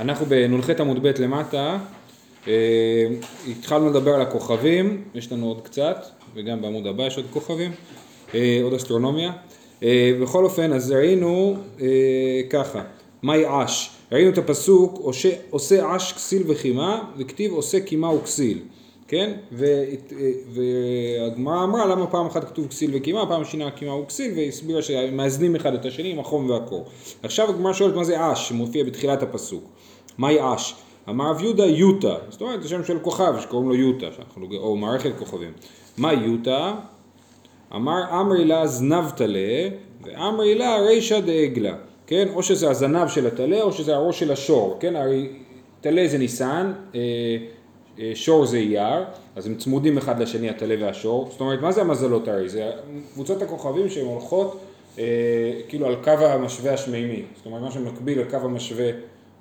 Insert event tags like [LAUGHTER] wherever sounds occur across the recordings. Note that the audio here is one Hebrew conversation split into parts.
אנחנו בנ"ח עמוד ב' למטה, אה, התחלנו לדבר על הכוכבים, יש לנו עוד קצת, וגם בעמוד הבא יש עוד כוכבים, אה, עוד אסטרונומיה. אה, בכל אופן, אז ראינו ככה, מהי עש? ראינו את הפסוק, עושה עש כסיל וחימה, וכתיב עושה קימה וכסיל. כן? והגמרא אמרה למה פעם אחת כתוב כסיל וקימה, פעם שנייה קימה וכסיל, והסבירה שמאזנים אחד את השני עם החום והקור. עכשיו הגמרא שואלת מה זה אש, שמופיע בתחילת הפסוק. מהי אש? אמר רב יהודה יוטה, זאת אומרת זה שם של כוכב שקוראים לו יוטה, או מערכת כוכבים. מה יוטה? אמר אמרי לה זנבתלה, ואמרי לה רישא דעגלה, כן? או שזה הזנב של הטלה או שזה הראש של השור, כן? הרי טלה זה ניסן, אה, שור זה אייר, אז הם צמודים אחד לשני, הטלה והשור. זאת אומרת, מה זה המזלות הרי? זה קבוצות הכוכבים שהן הולכות אה, כאילו על קו המשווה השמימי. זאת אומרת, מה שמקביל לקו המשווה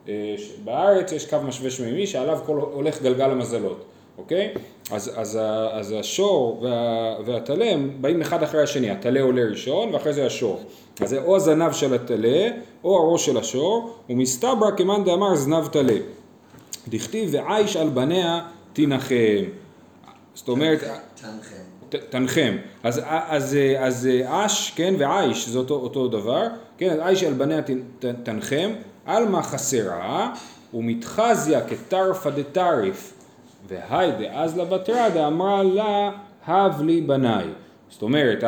אה, בארץ, יש קו משווה שמימי שעליו כל, הולך גלגל המזלות, אוקיי? אז, אז, אז השור וה, והטלה הם באים אחד אחרי השני, הטלה עולה ראשון ואחרי זה השור. אז זה או הזנב של הטלה או הראש של השור, ומסתברא כמאן דאמר זנב טלה. דכתיב ועיש על בניה תנחם. זאת אומרת... תנחם. תנחם. אז, אז, אז אש, כן, ועיש, זה אותו, אותו דבר, כן, אז עיש על בניה תנחם, עלמא חסרה, ומתחזיה כתרפא דתריף, והי דאז לבתרא דאמרה לה, הב לי בניי. זאת אומרת,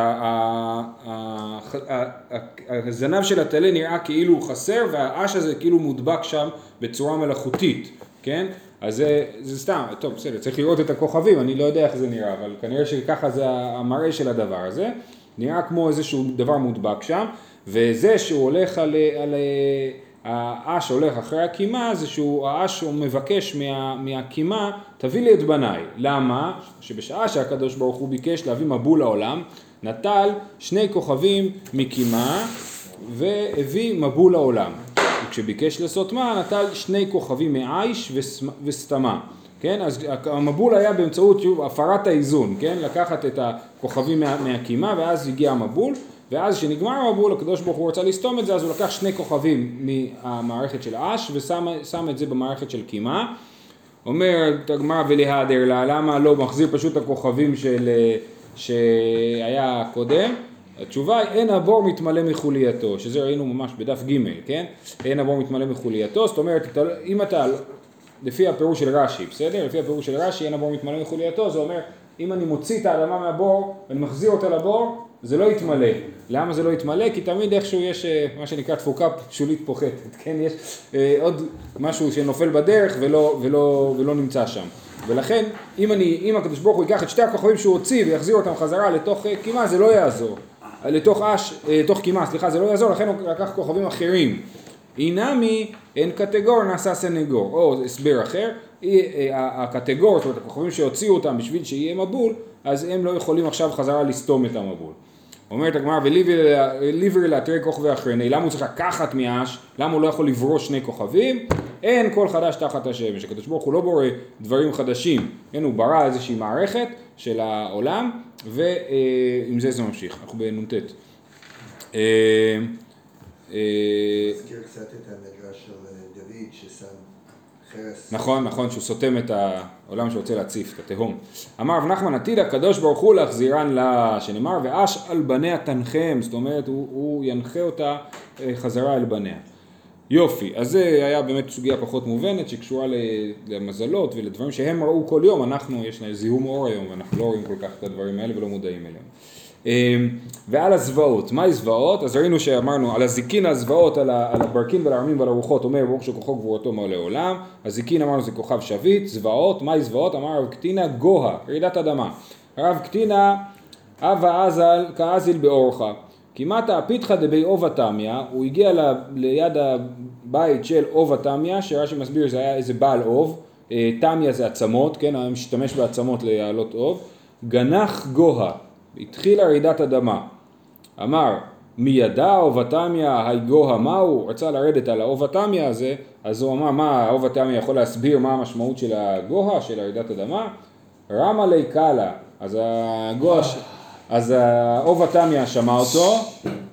הזנב של הטלה נראה כאילו הוא חסר והאש הזה כאילו מודבק שם בצורה מלאכותית. כן? אז זה, זה סתם, טוב בסדר, צריך לראות את הכוכבים, אני לא יודע איך זה נראה, אבל כנראה שככה זה המראה של הדבר הזה, נראה כמו איזשהו דבר מודבק שם, וזה שהוא הולך על, על האש הולך אחרי הקימה, זה שהוא, האש הוא מבקש מה, מהקימה, תביא לי את בניי. למה? שבשעה שהקדוש ברוך הוא ביקש להביא מבול לעולם, נטל שני כוכבים מקימה והביא מבול לעולם. וכשביקש לעשות מה, נטל שני כוכבים מעיש וסתמה. כן, אז המבול היה באמצעות הפרת האיזון, כן, לקחת את הכוכבים מה, מהקימה ואז הגיע המבול ואז כשנגמר המבול הקדוש ברוך הוא רצה לסתום את זה אז הוא לקח שני כוכבים מהמערכת של אש ושם את זה במערכת של קימה. אומרת הגמרא ולהדר לה למה לא מחזיר פשוט הכוכבים של, שהיה קודם התשובה היא אין הבור מתמלא מחולייתו, שזה ראינו ממש בדף ג', כן? אין הבור מתמלא מחולייתו, זאת אומרת, אם אתה, לפי הפירוש של רש"י, בסדר? לפי הפירוש של רש"י, אין הבור מתמלא מחולייתו, זה אומר, אם אני מוציא את האדמה מהבור ואני מחזיר אותה לבור, זה לא יתמלא. למה זה לא יתמלא? כי תמיד איכשהו יש אה, מה שנקרא תפוקה שולית פוחתת, כן? יש אה, עוד משהו שנופל בדרך ולא, ולא, ולא נמצא שם. ולכן, אם, אני, אם הקדוש ברוך הוא ייקח את שתי הכוכבים שהוא הוציא ויחזיר אותם חזרה לתוך אה, קימה, זה לא יעזור. לתוך אש, לתוך קימה, סליחה, זה לא יעזור, לכן הוא לקח כוכבים אחרים. אינמי אין קטגור נעשה סנגור, או הסבר אחר, הקטגור, זאת אומרת הכוכבים שהוציאו אותם בשביל שיהיה מבול, אז הם לא יכולים עכשיו חזרה לסתום את המבול. אומרת הגמרא, וליבר לאתרי כוכבי אחרני, למה הוא צריך לקחת מאש, למה הוא לא יכול לברוא שני כוכבים? אין כל חדש תחת השמש, הקדוש ברוך הוא לא בורא דברים חדשים, כן, הוא ברא איזושהי מערכת של העולם, ועם זה זה ממשיך, אנחנו בנ"ט. אה, אה, הזכיר קצת את המדרש של דוד ששם חרס. נכון, נכון, שהוא סותם את העולם שרוצה להציף, את התהום. אמר רב נחמן עתיד הקדוש ברוך הוא להחזירן לה, שנאמר ואש על בניה תנחם, זאת אומרת הוא, הוא ינחה אותה אה, חזרה אל בניה. יופי, אז זה היה באמת סוגיה פחות מובנת שקשורה למזלות ולדברים שהם ראו כל יום, אנחנו יש זיהום אור היום ואנחנו לא רואים כל כך את הדברים האלה ולא מודעים אליהם. אמ, ועל הזוועות, מהי זוועות? אז ראינו שאמרנו על הזיקין הזוועות, על הברקין ועל הערמים ועל הרוחות, אומר ברוך שכוחו גבורתו מלא עולם, הזיקין אמרנו זה כוכב שביט, זוועות, מהי זוועות? אמר רב קטינה גוה, רעידת אדמה. רב קטינה אבה אזל כאזיל באורחה. כמעט הפיתחא דבי עובה תמיא, הוא הגיע ל, ליד הבית של עובה תמיא, שרש"י מסביר זה היה איזה בעל עוב, אה, תמיא זה עצמות, כן, היה משתמש בעצמות להעלות עוב, גנח גוה, התחילה רעידת אדמה, אמר מי ידע עובה תמיא היי גוה מהו, רצה לרדת על העובה תמיא הזה, אז הוא אמר מה העובה תמיא יכול להסביר מה המשמעות של הגוה, של רעידת אדמה, רמה לי קאלה, אז הגוה אז עובה תמיה שמע אותו,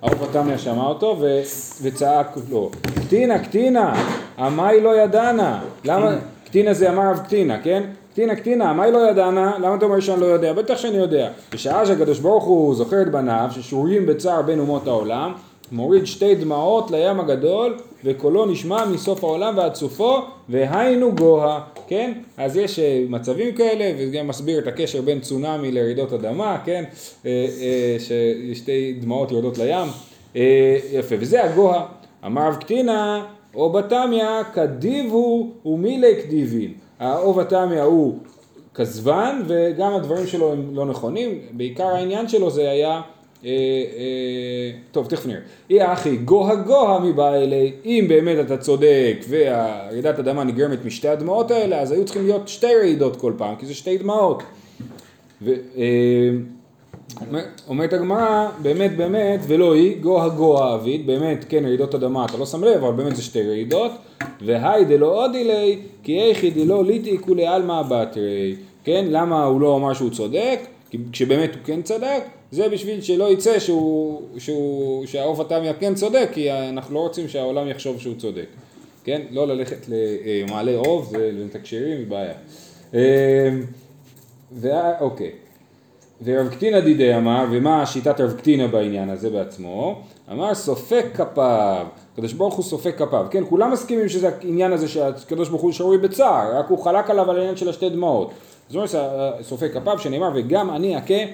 האוב התמיה שמע אותו ו, וצעק לו, קטינה, קטינה, עמי לא ידענה. למה, קטינה זה אמר רב קטינה, כן? קטינה, קטינה, עמי לא ידענה, למה אתה אומר שאני לא יודע? בטח שאני יודע. בשעה שהקדוש ברוך הוא זוכר את בניו, ששרויים בצער בין אומות העולם, מוריד שתי דמעות לים הגדול, וקולו נשמע מסוף העולם ועד סופו, והיינו גוה, כן? אז יש אה, מצבים כאלה, וגם מסביר את הקשר בין צונאמי לרעידות אדמה, כן? אה, אה, ששתי דמעות יורדות לים. יפה, וזה הגוה. אמר רב קטינה, או בתמיה, כדיב הוא ומילי כדיבין. האו בתמיה הוא כזבן, וגם הדברים שלו הם לא נכונים. בעיקר העניין שלו זה היה... אה, אה, טוב, תכף נראה. אי אחי, גוה גוה מבא אלי, אם באמת אתה צודק והרעידת אדמה נגרמת משתי הדמעות האלה, אז היו צריכים להיות שתי רעידות כל פעם, כי זה שתי דמעות. אה, אומר- אומרת הגמרא, באמת באמת, ולא היא, גוה גוה אביד, באמת, כן, רעידות אדמה, אתה לא שם לב, אבל באמת זה שתי רעידות, והי דלא עוד אילי, כי איכי דלא ליטי כולי עלמא בתרי, כן, למה הוא לא אמר שהוא צודק, כי כשבאמת הוא כן צדק, זה בשביל שלא יצא שהוא, שהוא, שהעוף התמיה כן צודק, כי אנחנו לא רוצים שהעולם יחשוב שהוא צודק, כן, לא ללכת למעלה עוף, זה לתקשרים, זה בעיה. אה, וה- אוקיי. ורב קטינה דידי אמר, ומה שיטת רב קטינה בעניין הזה בעצמו? אמר סופק כפיו, הקדוש ברוך הוא סופק כפיו, כן, כולם מסכימים שזה העניין הזה שהקדוש ברוך הוא שרוי בצער, רק הוא חלק עליו על העניין של השתי דמעות. זאת אומרת, סופק כפיו, שנאמר, וגם אני אכה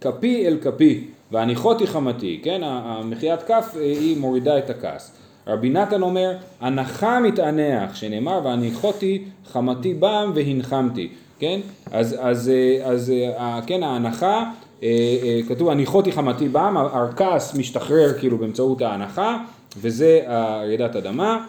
כפי אל כפי, והניחותי חמתי, כן, המחיית כף אה, היא מורידה את הכעס. רבי נתן אומר, הנחה מתענח, שנאמר, והניחותי חמתי בם והנחמתי, כן? אז, אז, אה, אז אה, כן, ההנחה, אה, אה, כתוב, הניחותי חמתי בם, הכעס משתחרר כאילו באמצעות ההנחה, וזה רעידת אדמה,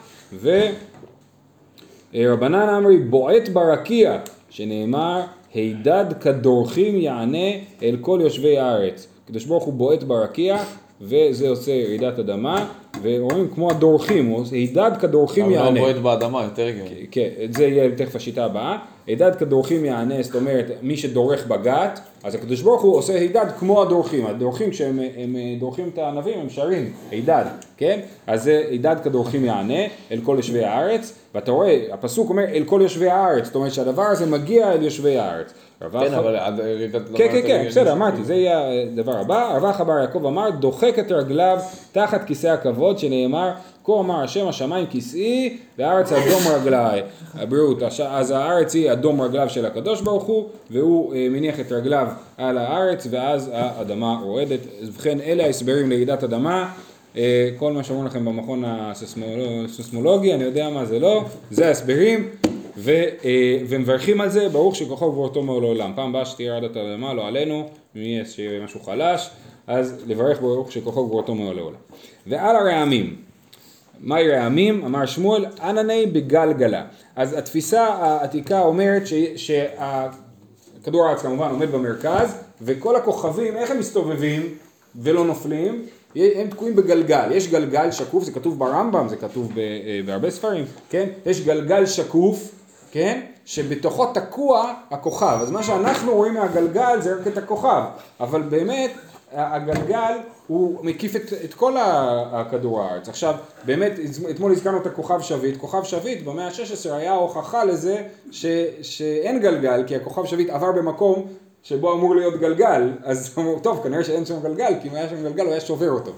ורבנן אמרי, בועט ברקיע, שנאמר, הידד כדורכים יענה אל כל יושבי הארץ. הקדוש ברוך הוא בועט ברקיע, וזה עושה רעידת אדמה, ואומרים כמו הדורכים, הוא עושה הידד כדורכים אבל לא יענה. בועט באדמה, יותר הגיוני. כן, זה יהיה תכף השיטה הבאה. הידד כדורכים יענה, זאת אומרת, מי שדורך בגת, אז הקדוש ברוך הוא עושה הידד כמו הדורכים. הדורכים כשהם הם דורכים את הענבים, הם שרים, הידד, כן? אז זה הידד כדורכים יענה אל כל יושבי הארץ, ואתה רואה, הפסוק אומר אל כל יושבי הארץ, זאת אומרת שהדבר הזה מגיע אל יושבי הארץ. כן, אבל עד רעידת אדמה כן, כן, יותר כן, הגיוני בסדר, אמרתי, זה יהיה הדבר הבא. רב אחא בר יעקב אמר, דוחק את רגליו תחת כיסא הכבוד, שנאמר, כה אמר השם השמיים כיסאי, והארץ אדום רגליי. הבריאות, אז הארץ היא אדום רגליו של הקדוש ברוך הוא, והוא אה, מניח את רגליו על הארץ, ואז האדמה רועדת. ובכן, אלה ההסברים לרעידת אדמה. אה, כל מה שאומרים לכם במכון הססמולו- הסיסמולוגי, אני יודע מה זה לא, זה ההסברים. ו, אה, ומברכים על זה, ברוך שכוחו גבורתו מעול העולם. פעם הבאה שתהיה רעדת אדמה, לא עלינו, יהיה שיהיה משהו חלש, אז לברך ברוך שכוחו גבורתו מעול העולם. ועל הרעמים, מהי רעמים? אמר שמואל, ענני בגלגלה. אז התפיסה העתיקה אומרת ש- שהכדור הארץ כמובן עומד במרכז, וכל הכוכבים, איך הם מסתובבים ולא נופלים? הם תקועים בגלגל, יש גלגל שקוף, זה כתוב ברמב"ם, זה כתוב אה, בהרבה ספרים, כן? יש גלגל שקוף, כן? שבתוכו תקוע הכוכב. אז מה שאנחנו רואים מהגלגל זה רק את הכוכב, אבל באמת הגלגל הוא מקיף את, את כל הכדור הארץ. עכשיו, באמת, אתמול הזכרנו את הכוכב שביט. כוכב שביט במאה ה-16 היה הוכחה לזה ש, שאין גלגל, כי הכוכב שביט עבר במקום שבו אמור להיות גלגל, אז אמרו, טוב, כנראה שאין שם גלגל, כי אם היה שם גלגל הוא היה שובר אותו.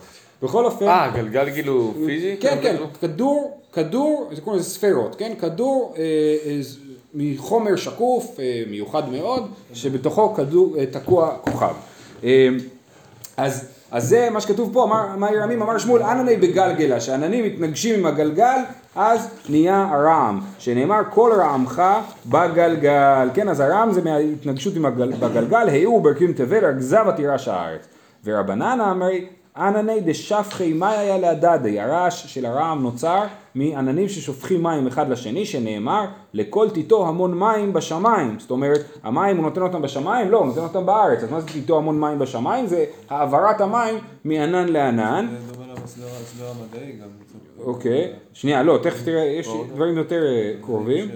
בכל אופן... אה, גלגל כאילו פיזי? כן, כן? כדור, כדור, זה קוראים לזה ספירות, כן? כדור אה, אה, מחומר שקוף, אה, מיוחד מאוד, שבתוכו כדור, תקוע כוכב. אז, אז זה מה שכתוב פה, אמר, אמר ירמים, אמר שמואל, ענני בגלגלה, שעננים מתנגשים עם הגלגל, אז נהיה הרעם, שנאמר כל רעמך בגלגל, כן, אז הרעם זה מההתנגשות עם הגל, בגלגל, היו ברקים תבל, רגזה ותירש הארץ. ורבנן אמרי, ענני דשפכי מאי היה להדדי, הרעש של הרעם נוצר מעננים ששופכים מים אחד לשני, שנאמר, לכל טיטו המון מים בשמיים. זאת אומרת, המים הוא נותן אותם בשמיים? לא, הוא נותן אותם בארץ. אז מה זה טיטו המון מים בשמיים? זה העברת המים מענן לענן. זה דומה למסלול המסלול המדעי גם. אוקיי, שנייה, לא, תכף תראה, יש דברים יותר אה, קרובים.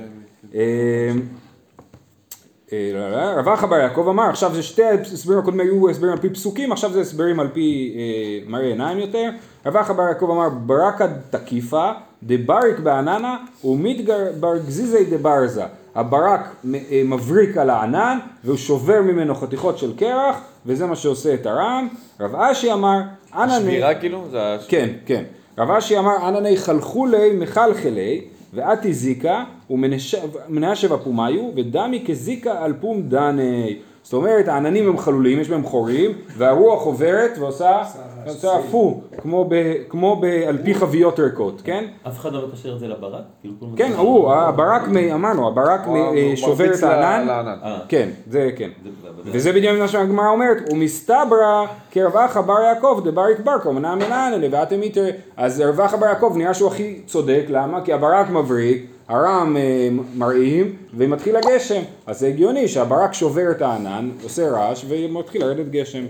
רב אחא בר יעקב אמר, עכשיו זה שתי ההסברים הקודמים היו הסברים על פי פסוקים, עכשיו זה הסברים על פי אה, מראה עיניים יותר. רב אחא בר יעקב אמר, ברקא תקיפה, דבריק בעננה ומתגר גזיזי דברזה. הברק אה, מבריק על הענן והוא שובר ממנו חתיכות של קרח וזה מה שעושה את הרעם. רב אשי אמר, ענני... שבירה כאילו? כן, כן. רב אשי אמר ענני חלחולי מחלחלי ואתי זיקה ומנשב אפומיו ודמי כזיקה על פום דני. זאת אומרת העננים הם חלולים, יש בהם חורים והרוח עוברת ועושה עושה אפו כמו, ב, כמו ב, על פי חביות ריקות, כן? אף אחד לא מקשר את זה לברק? כאילו, כן, הוא, הברק, אמרנו, הברק אה, שובר את הענן. אה, כן, זה כן. זה- זה- וזה בדיוק מה שהגמרא אומרת, ומסתברא כרב אחא בר יעקב דבריק ברקו מנע מנענן ואתם איתר, אז רב אחא בר יעקב נראה שהוא הכי צודק, למה? כי הברק מבריק, הרם אה, מרעים ומתחיל הגשם, אז זה הגיוני שהברק שובר את הענן, עושה רעש ומתחיל לרדת גשם.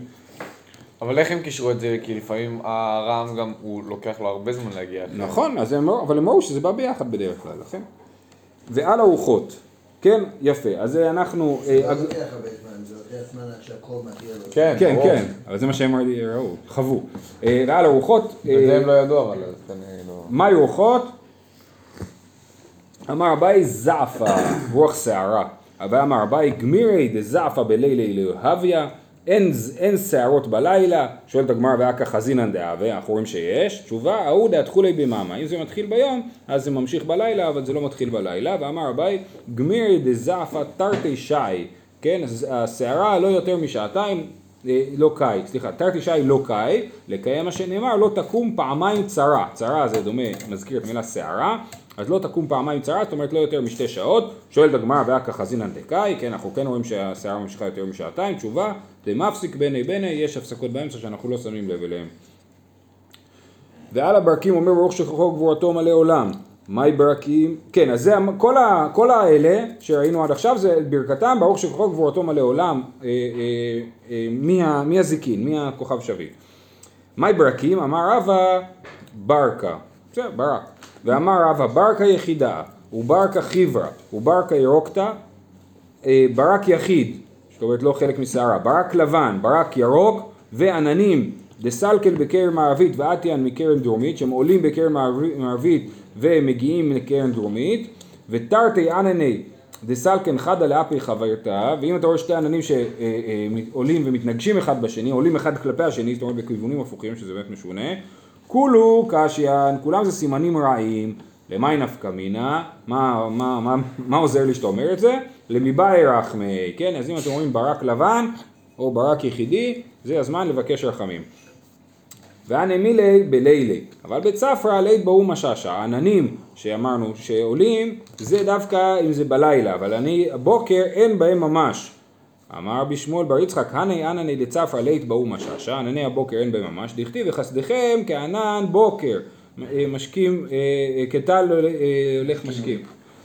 אבל איך הם קישרו את זה? כי לפעמים הרעם גם, הוא לוקח לו הרבה זמן להגיע. נכון, אז הם, אמרו- אבל הם אמרו שזה בא ביחד בדרך כלל, לכן. ועל הרוחות, כן, יפה, אז אה, אנחנו, זה אה, לא הג- לוקח הרבה זמן, זה לוקח זמן עד שהכל מגיע לו. כן, כן. כן, אבל זה מה שהם ראו, חוו. ועל הרוחות, וזה הם לא ידעו, אבל אז כנראה לא... מהי רוחות? אמר אביי זעפה, רוח שערה. אביי אמר אביי גמירי דזעפה בלילי להביא, אין, שערות בלילה, שואלת הגמרא ואכא חזינן דהווה, אנחנו רואים שיש, תשובה, ההוא דאתחולי במאמה, אם זה מתחיל ביום, אז זה ממשיך בלילה, אבל זה לא מתחיל בלילה, ואמר אביי גמירי דזעפה תרתי שי, כן, השערה לא יותר משעתיים, אה, לא קאי, סליחה, תרתי שי לא קאי, לקיים מה שנאמר, לא תקום פעמיים צרה, צרה זה דומה, מזכיר את המילה שערה, אז לא תקום פעמיים צרה, זאת אומרת לא יותר משתי שעות, שואלת הגמרא ואכא חזינן דקאי, כן, אנחנו כן רואים שהשערה ממשיכה יותר משעתיים, תשובה, דמפסיק בני בני, יש הפסקות באמצע שאנחנו לא שמים לב אליהם. ועל הברקים אומר ברוך שכחו גבורתו מלא עולם. מהי ברקים? כן, אז זה, כל, ה, כל האלה שראינו עד עכשיו זה ברכתם, ברוך שכחו גבורתו מלא עולם, אה, אה, אה, מי הזיקין, מי הכוכב שביט. מהי ברקים? אמר רבא ברקה, בסדר, ברק. ואמר רבא ברקה יחידה, וברקה חיברה, וברקה ירוקתא, אה, ברק יחיד, זאת אומרת לא חלק משערה, ברק לבן, ברק ירוק ועננים דסלקל בקרן מערבית ואתיאן מקרן דרומית שהם עולים בקרן מערב- מערבית ומגיעים לקרן דרומית ותרתי ענני דסלקן חדה לאפי חברתה ואם אתה רואה שתי עננים שעולים ומתנגשים אחד בשני עולים אחד כלפי השני זאת אומרת בכיוונים הפוכים שזה באמת משונה כולו קשיין כולם זה סימנים רעים למאי נפקא מינה, מה, מה, מה, מה עוזר לי שאתה אומר את זה? למיבאי רחמי, כן? אז אם אתם רואים ברק לבן או ברק יחידי, זה הזמן לבקש רחמים. ואנה מילי בלילי, אבל בצפרא לית באו משאשא, העננים שאמרנו שעולים, זה דווקא אם זה בלילה, אבל אני, הבוקר אין בהם ממש. אמר רבי שמואל בר יצחק, הני ענני דצפרא לית באו משאשא, ענני הבוקר אין בהם ממש, דכתיב וחסדיכם כענן בוקר, אה, משקים, אה, אה, כטל הולך משקים,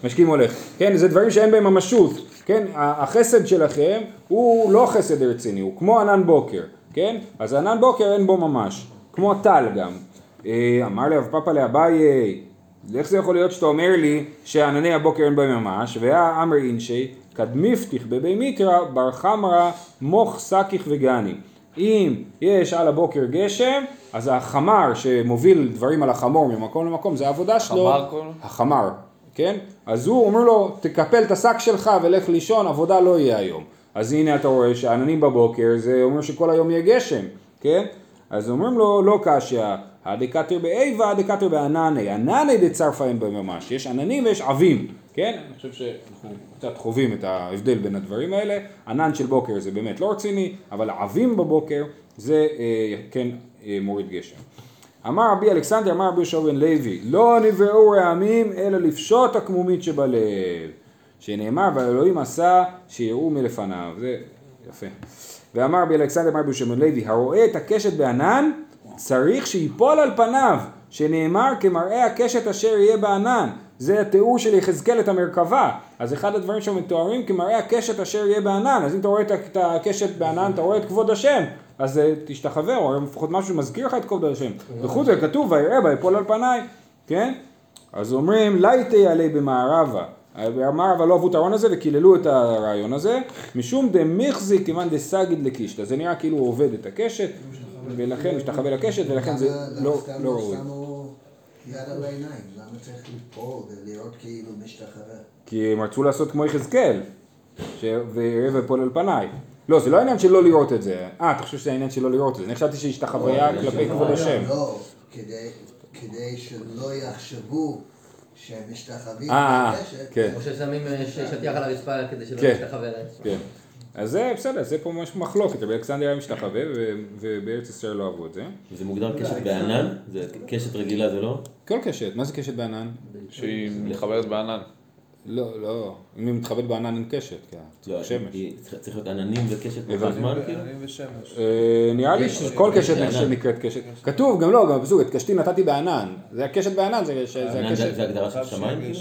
משקים הולך, כן, זה דברים שאין בהם ממשות, כן, החסד שלכם הוא לא חסד רציני, הוא כמו ענן בוקר, כן, אז ענן בוקר אין בו ממש, כמו טל גם. אמר לי רב פאפא לאביי, איך זה יכול להיות שאתה אומר לי שענני הבוקר אין בהם ממש, והיה אמר אינשי, כדמיפתיך בבי מיתרא בר חמרא מוך סקיך וגני. אם יש על הבוקר גשם, אז החמר שמוביל דברים על החמור ממקום למקום, זה העבודה שלו. חמר לו? החמר, כן? אז הוא אומר לו, תקפל את השק שלך ולך לישון, עבודה לא יהיה היום. אז הנה אתה רואה שהעננים בבוקר, זה אומר שכל היום יהיה גשם, כן? אז אומרים לו, לא קשיא, הדקתר באיבה, הדקתר בענני, ענני דצרפא אין בהם ממש, יש עננים ויש עבים, כן? אני חושב שאנחנו קצת חווים את ההבדל בין הדברים האלה, ענן של בוקר זה באמת לא רציני, אבל עבים בבוקר זה אה, כן אה, מוריד גשם. אמר רבי אלכסנדר, אמר רבי יהושע בן לוי, לא נבראו רעמים אלא לפשוט הקמומית שבלב. שנאמר, והאלוהים עשה שיראו מלפניו. זה יפה. ואמר רבי אלכסנדר, אמר רבי יהושע בן לוי, הרואה את הקשת בענן, צריך שיפול על פניו, שנאמר כמראה הקשת אשר יהיה בענן. זה התיאור של יחזקאל את המרכבה. אז אחד הדברים שמתוארים כמראה הקשת אשר יהיה בענן. אז אם אתה רואה את הקשת בענן, אתה רואה את כבוד השם. אז אה, תשתחווה, או לפחות משהו שמזכיר לך את כבוד השם. וחוץ מזה כתוב, ויראה ויפול על פניי, כן? אז אומרים, לייטי עלי במערבה, אמר אבל לא אהבו את הרעיון הזה וקיללו את הרעיון הזה, משום דמחזיק כיוון דסגיד לקישתא, זה נראה כאילו הוא עובד את הקשת, ולכן משתחווה לקשת, ולכן זה לא לא לא ראוי. שמו יד על העיניים? למה צריך ליפול ולראות כאילו משתחווה? כי הם רצו לעשות כמו יחזקאל, ויראה ויפול על פניי. לא, זה לא העניין של לא לראות את זה. אה, אתה חושב שזה העניין של לא לראות את זה. אני חשבתי שהשתחוויה כלפי כבוד השם. לא, כדי- שלא יחשבו שהם משתחווים אה, בקשת. כן. או ששמים אה, שטיח על הרצפה כדי שלא כן. ישתחווה להם. כן. אז זה בסדר, זה פה ממש מחלוקת, רבי אלכסנדר היה משתחווה ובארץ ישראל לא אהבו את זה. זה מוגדר קשת בענן? זה קשת רגילה זה לא? כל קשת, מה זה קשת בענן? שהיא מתחברת בענן. לא, לא, אם היא מתחבאת בענן עם קשת, כן, לא, שמש. צריך להיות עננים וקשת באותו. זמן כאילו? אני ושמש. אה, נראה לי שכל קשת. נקראת קשת. כתוב, גם לא, גם בפסוק, את קשתי נתתי בענן. זה הקשת בענן, זה ענן הקשת. זה הגדרה של שמיים? כאילו?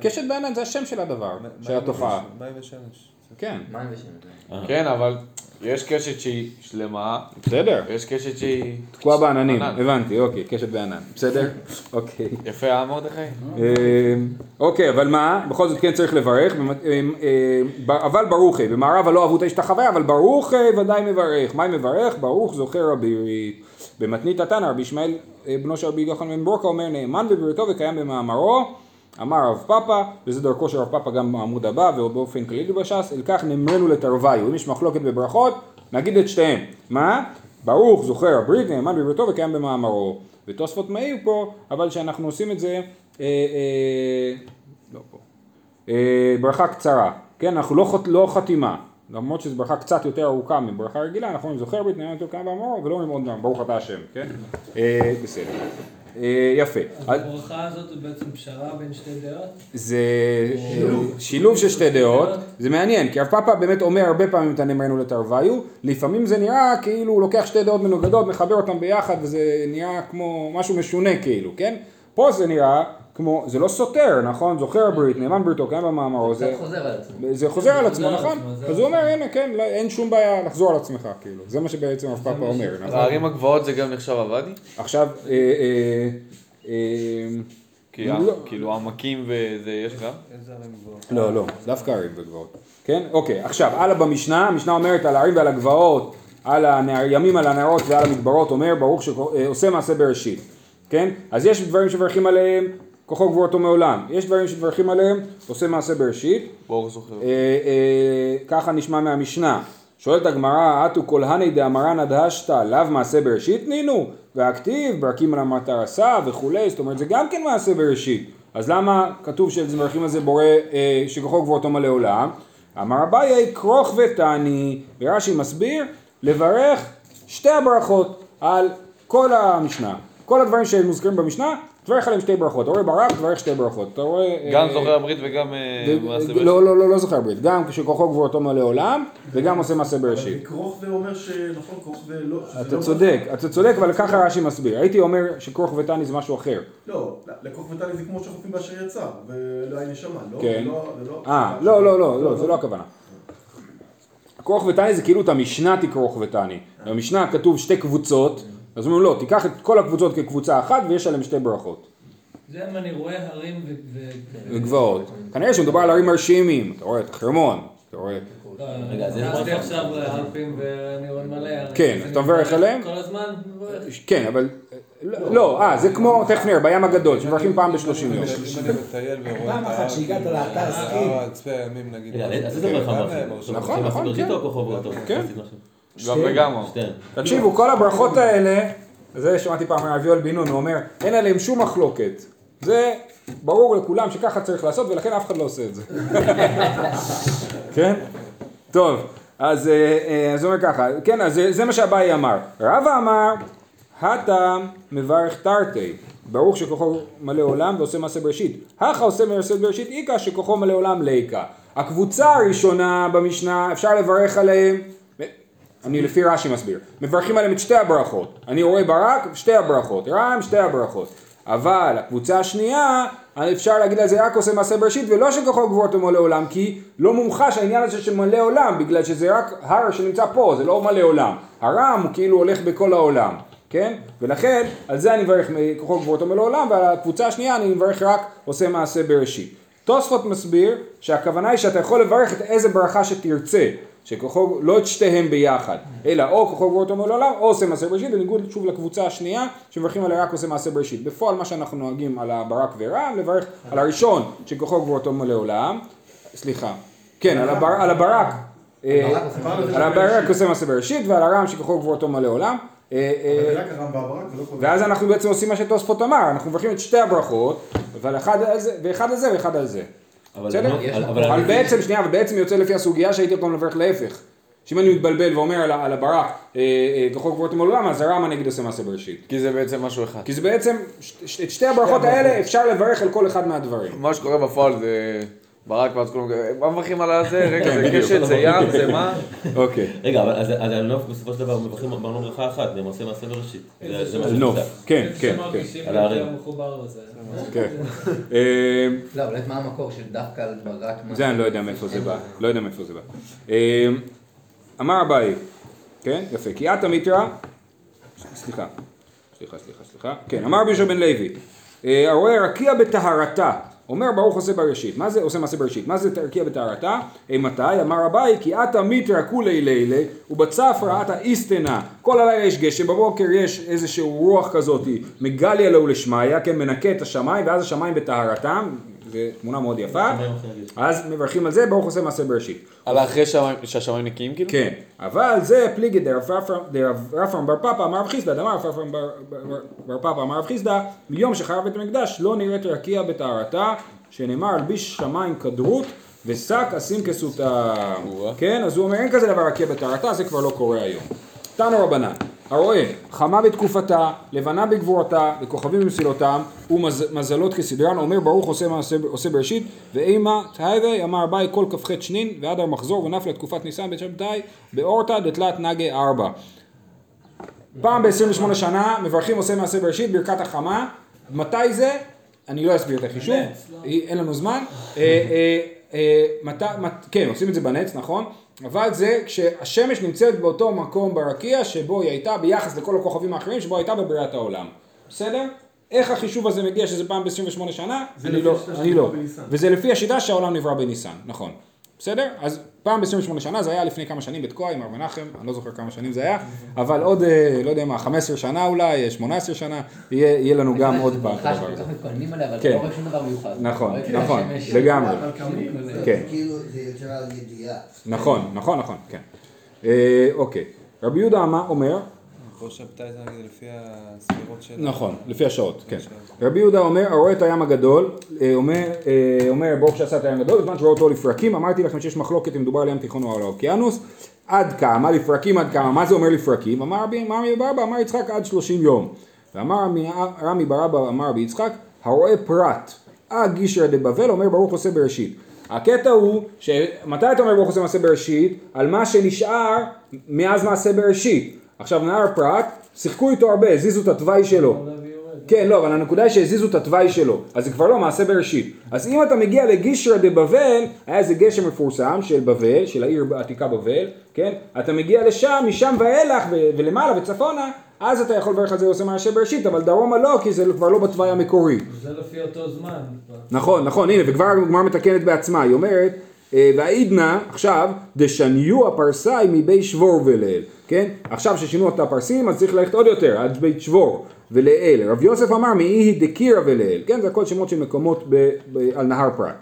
קשת בענן זה השם של הדבר, של התופעה. מים ושמש. כן, מים ושמש. אה. כן, אבל יש קשת שהיא שלמה, בסדר. ויש קשת שהיא... תקועה בעננים. הבנתי, אוקיי, קשת בענן. בסדר? אוקיי. יפה, מרדכי? אה, אוקיי, אבל מה? בכל זאת כן צריך לברך. אה, ב- אבל ברוך היא. במערב הלא אהבו את השתחווה, אבל ברוך אה, ודאי מברך. מה מברך? ברוך זוכר הבירית. במתנית התנא רבי ישמעאל אה, בנו של רבי יוחנן בן ברוקה אומר נאמן בבריתו וקיים במאמרו. אמר רב פאפא, וזה דרכו של רב פאפא גם בעמוד הבא ובאופן כללי בש"ס, אל כך נאמרנו לתרוויו. אם יש מחלוקת בברכות, נגיד את שתיהן. מה? ברוך זוכר הברית, נאמן בבריתו וקיים במאמרו. ותוספות מעיר פה, אבל שאנחנו עושים את זה, אה, אה, לא פה, אה, ברכה קצרה, כן, אנחנו לא, חות, לא חתימה, למרות שזו ברכה קצת יותר ארוכה מברכה רגילה, אנחנו אומרים זוכר ברית, נאמן בבריתו וקיים במאמרו, ולא אומרים עוד פעם, ברוך אתה השם, כן? אה, בסדר. אה, יפה. הברכה הזאת היא בעצם פשרה בין שתי דעות? זה שילוב. של שתי דעות, זה מעניין, כי הרב פאפא באמת אומר הרבה פעמים את הנאמרנו לתרוויו, לפעמים זה נראה כאילו הוא לוקח שתי דעות מנוגדות, מחבר אותן ביחד, וזה נראה כמו משהו משונה כאילו, כן? פה זה נראה כמו, זה לא סותר, נכון? זוכר הברית, נאמן בריתו, קיים במאמרו, זה חוזר על עצמו. זה חוזר על עצמו, נכון? אז הוא אומר, הנה, כן, לא- אין שום בעיה לחזור על עצמך, כאילו, זה מה שבעצם הרב פאפא אומר, נכון? הערים הגבוהות זה גם נחשב עבדי? עכשיו, אה, אה, אה, לא. כאילו עמקים וזה יש גם? איזה ערים גבוהות? לא, לא, דווקא ערים וגבעות. כן? אוקיי, עכשיו, הלאה במשנה, המשנה אומרת על הערים ועל הגבעות, על הימים על הנהרות ועל המדברות, אומר ברוך שעושה מעשה בראשית. כן? אז יש דברים שמברכים עליהם, כוחו גבורתו מעולם. יש דברים שמברכים עליהם, עושה מעשה בראשית. ברוך זוכר. אה, אה, ככה נשמע מהמשנה. שואלת הגמרא, אטו כל הני דאמרן הדהשתא, לאו מעשה בראשית נינו? והכתיב, ברקים על המטר עשה וכולי, זאת אומרת זה גם כן מעשה בראשית. אז למה כתוב שמברכים על זה בורא אה, שכוחו גבורתו מלא עולם? אמר אביי, כרוך ותעני, ורש"י מסביר, לברך שתי הברכות על כל המשנה. כל הדברים שמוזכרים במשנה, תברך עליהם שתי ברכות. אתה רואה ברק, תברך שתי ברכות. אתה רואה... אה, גם זוכר הברית וגם אה, מעשה לא, בראשית. לא, לא, לא זוכר ברית, גם כשכוחו גבורתו מלא עולם, וגם עושה מעשה בראשית. כרוך ואומר שנכון, כרוך ולא... אתה לא- צודק, אתה צודק, אבל ככה רש"י מסביר. הייתי אומר שכרוך ותני זה משהו אחר. לא, לכרוך וטלי זה כמו שחופים באשר יצא, ולעין נשמה, לא? כן. לא- לא- אה, לא, לא, לא, לא, זה לא הכוונה. כרוך ותני זה כאילו את המשנה תכרוך ותני. במשנה כתוב שתי קבוצות, אז אומרים לא, תיקח את כל הקבוצות כקבוצה אחת ויש עליהן שתי ברכות. זה אם אני רואה הרים וגבעות. כנראה שמדובר על ערים מרשימים, אתה רואה את החרמון, אתה רואה... לא, רגע, זה טסתי נכון. עכשיו לאלפים ואני רואה מלא הרים. כן, אז אתה מברך עליהם? כל הזמן מברך. כן, אבל... לא, אה, זה כמו, תכף נראה, בים הגדול, שמברכים פעם בשלושים יום. פעם את אחת שהגעת לאתר סקי. ההר על צפי הימים נגיד. רגע, אז איזה כן, ברכה ברשות. נכון, נכון, כן. גם וגם. שתיהן. תקשיבו, כל הברכות האלה, זה שמעתי פעם מאביול בן נון, הוא אומר, אין עליהם שום מחלוקת. זה ברור לכולם שככה צריך לעשות, ולכן אף אחד לא עושה את זה. [LAUGHS] כן? טוב, אז אה, אה, אז הוא אומר ככה, כן, אז זה- זה מה שאביי אמר. רבא אמר, הטעם מברך תרתי, ברוך שכוחו מלא עולם ועושה מעשה בראשית. הכה עושה מעשה בראשית איכא שכוחו מלא עולם ליקא. הקבוצה הראשונה במשנה, אפשר לברך עליהם, אני לפי רש"י מסביר, מברכים עליהם את שתי הברכות. אני רואה ברק, שתי הברכות, רם, שתי הברכות. אבל הקבוצה השנייה, אפשר להגיד על זה רק עושה מעשה בראשית ולא שכוחו גבוהות מלא עולם, כי לא מומחש העניין הזה של מלא עולם, בגלל שזה רק הר שנמצא פה, זה לא מלא עולם. הרם הוא כאילו הולך בכל העולם, כן? ולכן, על זה אני מברך כוחו גבוהות מלא עולם, ועל הקבוצה השנייה אני מברך רק עושה מעשה בראשית. תוספות מסביר שהכוונה היא שאתה יכול לברך את איזה ברכה שתרצה, שכוחו, לא את שתיהם ביחד, אלא או כוחו גבורת אומר לעולם, או עושה מעשה בראשית, בניגוד שוב לקבוצה השנייה, שמברכים עליה רק עושה מעשה בראשית. בפועל מה שאנחנו נוהגים על הברק ורם, לברך על הראשון, שכוחו גבורת אומר לעולם, סליחה, כן, על, הבר, על הברק, אה, על הברק עושה מעשה בראשית, ועל הרם שכוחו גבורת אומר לעולם. ואז אנחנו בעצם עושים מה שתוספות אמר, אנחנו מברכים את שתי הברכות, על ואחד על זה ואחד על זה. אבל בעצם, שנייה, אבל בעצם יוצא לפי הסוגיה שהייתי יכול לברך להפך. שאם אני מתבלבל ואומר על, ה- על הברק, אה, אה, כוחו גבורת מעולם, אז הרם הנגד עושה מעשה בראשית. כי זה בעצם משהו אחד. כי זה בעצם, את שתי הברכות האלה אפשר לברך על כל אחד מהדברים. מה שקורה בפועל זה ברק ואז כולם, מה מברכים על הזה? [LAUGHS] רגע, זה. קשת, זה ים, זה מה? אוקיי. רגע, אבל אז אז על נוף בסופו של דבר מברכים אמרנו ברכה אחת, והם עושים מעשה בראשית. זה- מה על נוף, שנמצא. כן, כן, כן. על לזה. כן. [LAUGHS] אה, לא, אבל מה המקור של דווקא על ברק? זה אני לא יודע מאיפה זה בא, לא יודע מאיפה זה בא. אה, אמר אביי, כן, יפה, כי את המיתרא, סליחה, סליחה, סליחה, סליחה, כן, אמר יהושע בן לוי, אה, הרואה רקיע בטהרתה, אומר ברוך עושה בראשית, מה זה עושה מעשה בראשית, מה זה רקיע בטהרתה? אימתי? אמר אביי, כי את המיתרא כולי לילה, ובצפרא את איסתנה, כל הלילה יש גשם, בבוקר יש איזשהו רוח כזאת, מגליה לו לשמיא, כן, מנקה את השמיים, ואז השמיים בטהרתם, זו תמונה מאוד יפה, אז מברכים על זה, ברוך עושה מעשה בראשית. על אחרי שהשמיים- נקיים כאילו? כן, אבל זה פליגי דרב רפרם בר פפא אמר רב חיסדא, דאמר רב רפרם בר- פפא אמר רב חיסדא, מיום שחרב בית המקדש לא נראית רקיע בטהרתה, שנאמר הלביש שמיים כדרות ושק אשים כסותה. כן, אז הוא אומר אין כזה דבר רקיע בטהרתה, זה כבר לא קורה היום. תנו רבנן, הרואה חמה בתקופתה, לבנה בגבורתה, וכוכבים במסילותם, ומזלות כסדרן, אומר ברוך עושה מעשה עושה בראשית, ואימה תהווה אמר ביי כל כ"ח שנין, ועד המחזור ונפלה תקופת ניסן בית שבתאי, באורתא דתלת נגי ארבע. פעם ב-28 שנה מברכים עושה מעשה בראשית, ברכת החמה, מתי זה? אני לא אסביר את החישוב, לא? אין לנו זמן. אה, אה, אה, כן, עושים את זה בנץ, נכון? אבל זה כשהשמש נמצאת באותו מקום ברקיע שבו היא הייתה ביחס לכל הכוכבים האחרים שבו הייתה בבריאת העולם. בסדר? איך החישוב הזה מגיע שזה פעם ב-28 שנה? זה אני לא, אני לא. וזה לפי השיטה שהעולם נברא בניסן, נכון. בסדר? אז פעם ב-28 שנה, זה היה לפני כמה שנים בתקוע עם הר מנחם, אני לא זוכר כמה שנים זה היה, אבל עוד, אה, לא יודע מה, 15 שנה אולי, 18 שנה, יהיה, יהיה לנו גם עוד פעם את ברכה כך מתכוננים עליה, אבל כן. לא רואה שום דבר מיוחד. נכון, נכון, לגמרי. זה כן. כאילו, זה יותר על ידיעה. נכון, נכון, נכון, כן. אה, אוקיי. רבי יהודה אמר- אומר, פה שבתאי זה נגיד לפי הספירות של... נכון, לפי השעות, כן. רבי יהודה אומר, הרואה את הים הגדול, אה, אומר, אה, אומר ברוך שעשה את הים הגדול, בזמן שרואה אותו לפרקים, אמרתי לכם שיש מחלוקת אם מדובר על ים תיכון או על האוקיינוס, עד כמה, לפרקים עד כמה, מה זה אומר לפרקים? אמר רבי רמי ברבא, אמר יצחק עד שלושים יום. ואמר רמי- ברבא, אמר רבי יצחק, הרואה פרט, אה גישרא דבבל, אומר ברוך עושה בראשית. הקטע הוא, שמתי אתה אומר ברוך עושה מעשה בראשית? על מה שנשאר מאז מעשה בראשית. עכשיו נהר פרת, שיחקו איתו הרבה, הזיזו את התוואי שלו. כן, לא, אבל הנקודה היא שהזיזו את התוואי שלו, אז זה כבר לא מעשה בראשית. אז אם אתה מגיע לגישרא דבבל, היה איזה גשר מפורסם של בבל, של העיר העתיקה בבל, כן? אתה מגיע לשם, משם ואילך, ו- ולמעלה וצפונה, אז אתה יכול לברך על זה עושה מעשה בראשית, אבל דרומה לא, כי זה כבר לא בתוואי המקורי. זה לפי אותו זמן. נכון, נכון, הנה, וכבר הגמרא מתקנת בעצמה, היא אומרת, והעידנא, עכשיו, דשניו הפרסאי מבי שבור וליל, כן? עכשיו ששינו את הפרסים, אז צריך ללכת עוד יותר, עד בית שבור ולאל. רב יוסף אמר, מאיהי דקירא ולאל, כן? זה הכל שמות של מקומות ב, ב, על נהר פרת.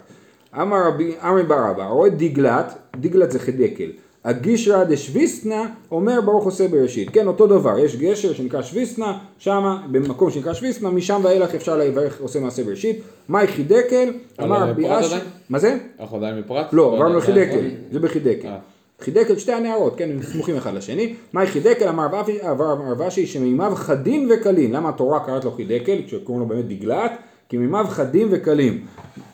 אמר רבי, אמרי בר אבא, רואה דגלת, דגלת זה חדקל. הגישרא דשוויסטנה אומר ברוך עושה בראשית, כן אותו דבר, יש גשר שנקרא שוויסטנה, שמה במקום שנקרא שוויסטנה, משם ואילך אפשר לברך עושה מעשה בראשית, מאי חידקל, אמר רבי אשי? מה זה? אנחנו עדיין בפרט? לא, עברנו עדיין. לחידקל, זה בחידקל. אה. חידקל שתי הנערות, כן, הם סמוכים אחד לשני. מאי חידקל אמר רב אשי שמימיו חדים וקלים. למה התורה קראת לו חידקל, כשקוראים לו באמת דגלת? כי מימיו חדים וקלים.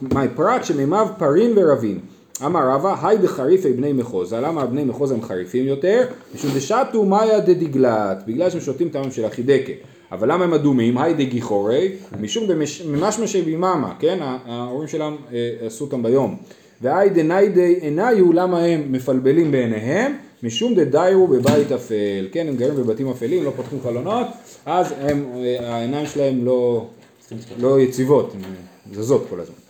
מאי פרט שמימיו פרים ורבים. אמר רבא, היי דחריפי בני מחוזה, למה בני מחוזה הם חריפים יותר? משום דשתו מאיה דדגלת, בגלל שהם שותים טעם של החידקל. אבל למה הם אדומים? היי דגיחורי, משום דמשמשי ביממה, כן? ההורים שלהם אה, עשו אותם ביום. והי דניידי עיניו, למה הם מפלבלים בעיניהם? משום דדיירו בבית אפל, כן, הם גרים בבתים אפלים, לא פותחים חלונות, אז הם, העיניים שלהם לא, לא יציבות, הן זזות כל הזמן.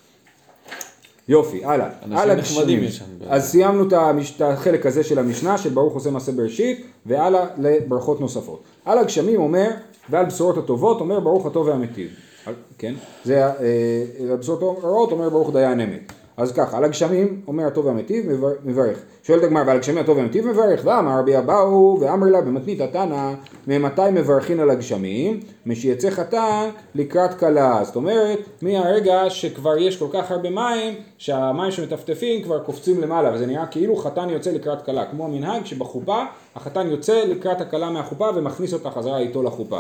יופי, הלאה. אנשים נחמדים. יש שם. אז סיימנו את המש- את החלק הזה של המשנה של ברוך עושה מעשה בראשית, והלאה לברכות נוספות. על הגשמים אומר, ועל בשורות הטובות אומר ברוך הטוב והמיטיב. על- כן? זה ה- אה, הבשורות הרעות אומר ברוך דיין אמת. אז ככה, על הגשמים אומר הטוב והמיטיב מבר- מברך. שואלת הגמרא, ועל הגשמים הטוב והמיטיב מברך, ואמר רבי אבאו ואמר לה במתנית התנא, ממתי מברכין על הגשמים? משיצא חתן לקראת כלה. זאת אומרת, מהרגע שכבר יש כל כך הרבה מים, שהמים שמטפטפים כבר קופצים למעלה, וזה נראה כאילו חתן יוצא לקראת כלה, כמו המנהג שבחופה, החתן יוצא לקראת הכלה מהחופה ומכניס אותה חזרה איתו לחופה.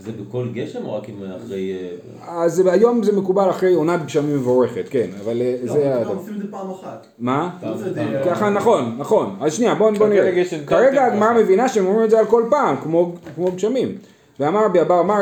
זה בכל גשם או רק אם אחרי... אה, אז היום זה מקובל אחרי עונת גשמים מבורכת, כן, אבל אה, לא. עושים את זה פעם אחת. מה? לא ככה נכון, נכון. אז שנייה, בוא, בוא חכה נראה. כרגע הגמרא. מבינה שהם אומרים את זה על כל פעם, כמו, כמו גשמים. ואמר רבי אבא אמר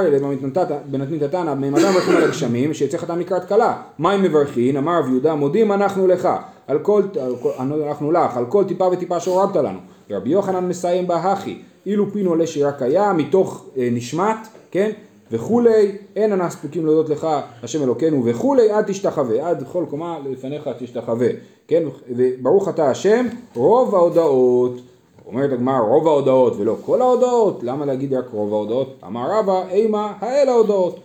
בנתנית התנא, ממתי מברכים על הגשמים, שיצא חתן לקראת כלה. מה אם מברכין? אמר רב יהודה, מודים אנחנו לך, על כל, כל, אנחנו לך, על כל טיפה וטיפה שהורדת לנו. ורבי יוחנן מסיים בהכי, אילו פינו עולה שרק היה, מתוך אה, נשמת, כן? וכולי, אין אנא ספוקים להודות לך, השם אלוקינו וכולי, עד תשתחווה, עד כל קומה לפניך תשתחווה, כן? וברוך אתה השם, רוב ההודעות, אומרת הגמרא רוב ההודעות ולא כל ההודעות, למה להגיד רק רוב ההודעות? אמר רבא, אימה האל ההודעות.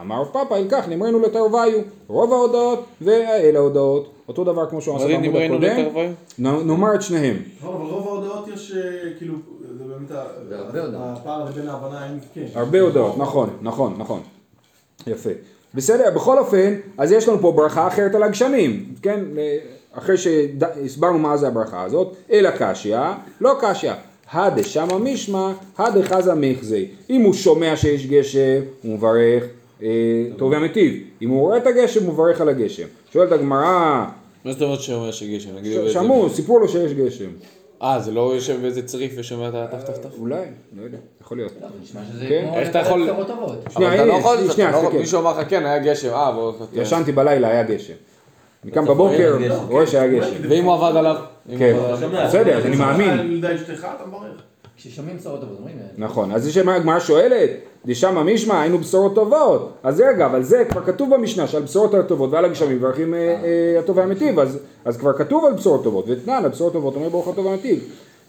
אמר פאפא, אם כך נמרנו לתרוויו, רוב ההודעות והאל ההודעות, אותו דבר כמו שהוא עשה בעמוד הקודם, נאמר את שניהם. אבל רוב ההודעות יש אה, כאילו, הרבה הודעות. כן. הרבה הודעות, נכון, נכון, נכון. יפה. בסדר, בכל אופן, אז יש לנו פה ברכה אחרת על הגשמים, כן? אחרי שהסברנו מה זה הברכה הזאת, אלא קשיא, לא קשיא. הדה שמה משמע, הדה חזה מחזי. אם הוא שומע שיש גשם, הוא מברך אה, טוב ומיטיב. אם הוא רואה את הגשם, הוא מברך על הגשם. שואלת הגמרא, מה זאת אומרת שאומר שגשם? נגיד באיזה- שמעו, סיפרו לו שיש גשם. אה, זה לא יושב באיזה צריף ושומע את הטף טף טף? אולי, לא יודע, יכול להיות. לא, נשמע שזה כן? כמו איך אתה יכול- אבל אתה לא יכול, שנייה, אתה לא- חכה. מישהו אמר לך כן, היה גשם, אה, בוא... ישנתי בלילה, היה גשם. אני קם בבוקר, גשם. רואה שהיה גשם. ואם הוא עבד עליו? אם כן, הוא עבד? שומע. בסדר, אז אני מאמין. כששומעים בשורות טובות, אומרים, אה, נכון, אז יש מה הגמרא שואלת, דשמא משמע, היינו בשורות טובות. אז רגע, אבל זה כבר כתוב במשנה שעל בשורות הטובות ועל הגשמים מברכים אה, אה, הטוב והמיטיב, אז כבר כתוב על בשורות טובות, ותנן, על בשורות טובות אומר ברוך הטוב והמיטיב.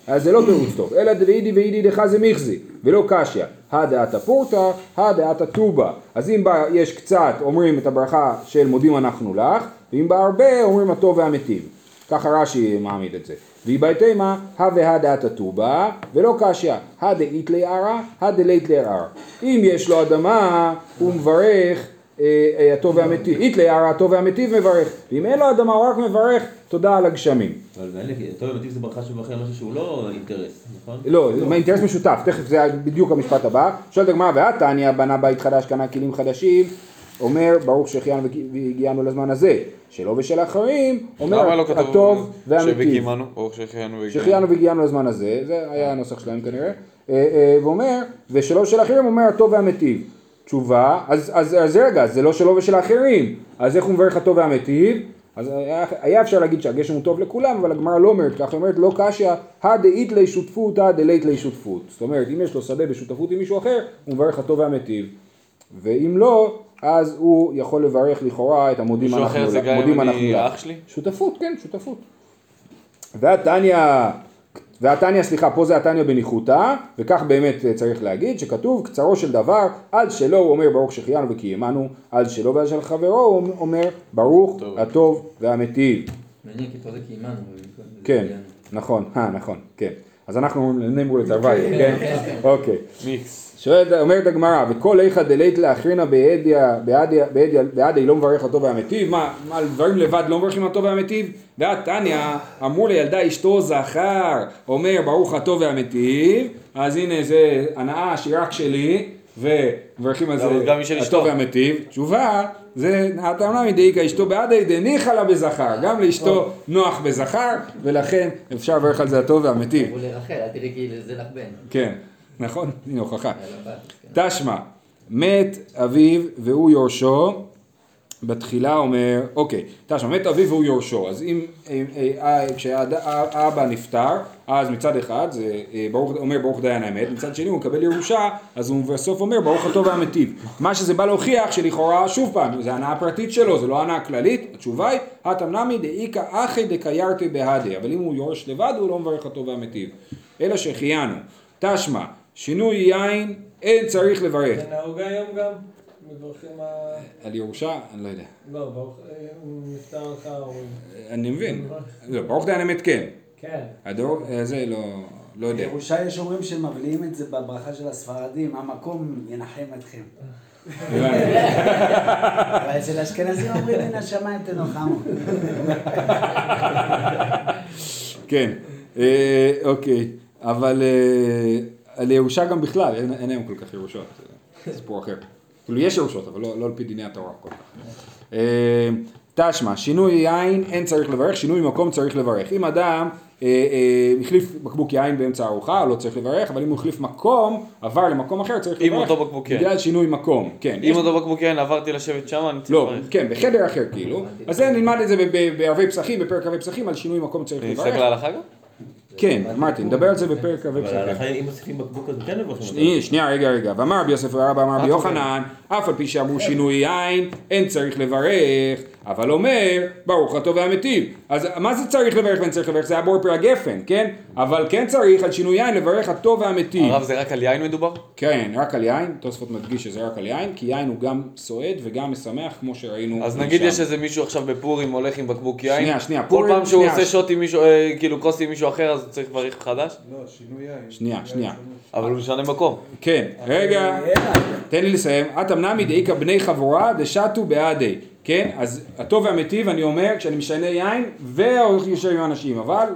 אז זה לא תירוץ טוב, אלא דאידי ואידי דחזה מיכזי, ולא קשיא, הדעתא פורתא, הדעתא טובה. אז אם בה יש קצת, אומרים את הברכה של מודים אנחנו לך, ואם בה הרבה, אומרים הטוב והמיטיב. ככה רש"י מעמיד את זה. ויבאי תימא, הווה הדעתא טובה, ולא קשיא, הדאית לערא, הדלית לערא. אם יש לו אדמה, הוא מברך אה, אה, הטוב והמיטיב. אית לערא, הטוב והמיטיב מברך. ואם אין לו אדמה, הוא רק מברך תודה על הגשמים. אבל מעניין, כי טוב ומטיב זה ברכה שמברכים על משהו שהוא לא אינטרס, נכון? לא, זה אינטרס משותף, תכף זה בדיוק המשפט הבא. שואלת הגמרא, והתניא בנה בית חדש, קנה כלים חדשים, אומר ברוך שהחיינו והגיענו לזמן הזה, שלו ושל אחרים, לא אומר כתוב הטוב והמיטיב. שהחיינו והגיענו. לזמן הזה, זה היה הנוסח שלהם כנראה, אה, אה, ואומר, ושלו ושל אחרים אומר הטוב והמיטיב. תשובה, אז, אז, אז רגע, זה לא שלו ושל האחרים, אז איך הוא מברך הטוב והמיטיב? אז היה, היה אפשר להגיד שהגשם הוא טוב לכולם, אבל הגמרא לא אומרת ככה, היא אומרת לא קשיא, הדאית לי שותפות, הדלית לי שותפות. זאת אומרת, אם יש לו שדה בשותפות עם מישהו אחר, הוא מברך הטוב והמיטיב. ואם לא, אז הוא יכול לברך לכאורה את המודים מישהו אנחנו, אחר זה גם מודים אם אנחנו אני לך. אח שלי? שותפות, כן, שותפות. והתניא, והתניא, סליחה, פה זה התניא בניחותא, וכך באמת צריך להגיד, שכתוב, קצרו של דבר, על שלו הוא אומר ברוך שהחיינו וקיימנו, על שלו ועל של חברו הוא אומר ברוך טוב. הטוב והמיטיב. מעניין, כי פה זה קיימנו. כן, נכון, אה, נכון, כן. אז אנחנו אומרים נאמרו לתרווי, כן? אוקיי. מיקס. שואלת, אומרת הגמרא, וכל איכא דלית לאחרינא בעדיה לא מברך הטוב והמיטיב, מה, מה, על דברים לבד לא מברכים הטוב והמיטיב? ואת תניא, אמרו לילדה אשתו זכר, אומר ברוך הטוב והמיטיב, אז הנה זה הנאה שהיא רק שלי, ומברכים על זה גם אשתו. הטוב והמיטיב. תשובה, זה נעתמנה מדאיכא אשתו בעדי דניחא לה בזכר, גם לאשתו נוח בזכר, ולכן אפשר לברך על זה הטוב והמיטיב. אמרו לרחל, אל תראי כאילו זה לך בן. כן, נכון? הנה הוכחה. בת, כן. תשמע, מת אביו והוא יורשו, בתחילה אומר, אוקיי, תשמע, מת אביו והוא יורשו, אז אם, אה, אה, כשהאבא נפטר, אז מצד אחד זה אה, ברוך, אומר ברוך דיין האמת, מצד שני הוא מקבל ירושה, אז הוא בסוף אומר ברוך הטוב והמיטיב. מה שזה בא להוכיח שלכאורה, שוב פעם, זה הנאה פרטית שלו, זה לא הנאה כללית, התשובה היא, התמנמי דאיכא אחי דקיירתי בהדי, אבל אם הוא יורש לבד הוא לא מברך הטוב והמיטיב. אלא שהחיינו, תשמע, שינוי יין אין צריך לברך. זה נהוג היום גם? מברכים. על ירושה? אני לא יודע. לא, ברוך... אה, הוא נפטר לך או... אני מבין. לא, ברוך דיין האמת כן. כן. הדור הזה לא, לא יודע. בירושה יש אומרים שמבליעים את זה בברכה של הספרדים, המקום ינחם אתכם. [LAUGHS] אבל אצל אשכנזים אומרים מן השמיים תנוחמו. כן, אה, אוקיי, אבל אה, על ירושה גם בכלל, אין, אין היום כל כך ירושות, זה סיפור אחר. כאילו יש ירושות, אבל לא, לא על פי דיני התורה כל כך. אה, תשמע, שינוי יין אין צריך לברך, שינוי מקום צריך לברך. אם אדם אה, אה, החליף בקבוק יין באמצע הארוחה, לא צריך לברך, אבל אם הוא החליף מקום, עבר למקום אחר, צריך עם לברך. אותו בקבוק יין. בגלל שינוי מקום, כן. אם יש- אותו בקבוק יין עברתי לשבת שם, אני צריך לא, לברך. כן, בחדר אחר כאילו. אז זה נלמד את זה בערבי פסחים, בפרק ערבי פסחים, על שינוי מקום צריך לברך. אצטרך להלכה גם? כן, אמרתי, נדבר על זה בפרק ערבי אבל פסחים. ההלכה אם מוסיפים בקבוק אז כן אותו. שנייה, רגע, רגע. ואמר רבי יוסף ורבא אמר רבי יוחנן, אף על פי שאמרו שינוי יין, אין צריך לברך, אבל אומר, ברוך הטוב והמיטיב. אז מה זה צריך לברך ואין צריך לברך? זה היה בור פרי הגפן, כן? אבל כן צריך על שינוי יין לברך הטוב והמיטיב. הרב זה רק על יין מדובר? כן, רק על יין, תוספות מדגיש שזה רק על יין, כי יין הוא גם סועד וגם משמח, כמו שראינו אז נגיד שם. יש איזה מישהו עכשיו בפורים הולך עם בקבוק יין, שנייה, שנייה, כל פורים, פעם שהוא שנייה, עושה ש- שוט עם מישהו, אה, כאילו כוס עם מישהו אחר אז צריך לברך חדש? לא, שינוי יין. שנייה, שנייה. אבל הוא משנה מקום. כן, רגע, תן לי לסיים. דאיכא בני חבורה דשתו בעדי. כן, אז הטוב והמיטיב אני אומר כשאני משנה יין והולך יושב עם אנשים, אבל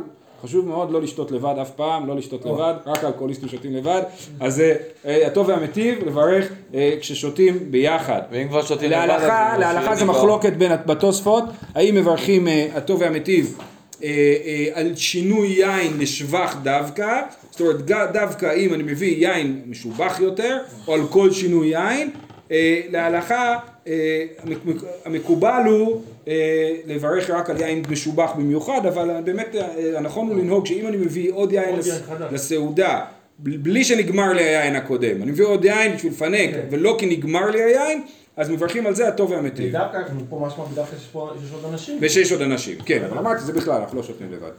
חשוב מאוד לא לשתות לבד אף פעם, לא לשתות לבד, רק האלכוהוליסטים שותים לבד, אז אה, אה, הטוב והמיטיב לברך אה, כששותים ביחד. ואם כבר שותים לבד, להלכה, אז להלכה זה מחלוקת בין בתוספות, האם מברכים הטוב והמיטיב על שינוי יין לשבח דווקא, זאת אומרת דווקא אם אני מביא יין משובח יותר, או על כל שינוי יין, להלכה המקובל הוא אה, לברך רק על יין משובח במיוחד, אבל באמת אה, הנכון הוא לנהוג שאם אני מביא עוד יין לס- לסעודה בלי שנגמר לי היין הקודם, אני מביא עוד יין בשביל לפנק ולא כי נגמר לי היין, אז מברכים על זה הטוב והמיטיב. דווקא אנחנו פה משמע דווקא שיש עוד אנשים. ושיש עוד אנשים, כן, אבל אמרתי זה בכלל, אנחנו לא שותים לבד.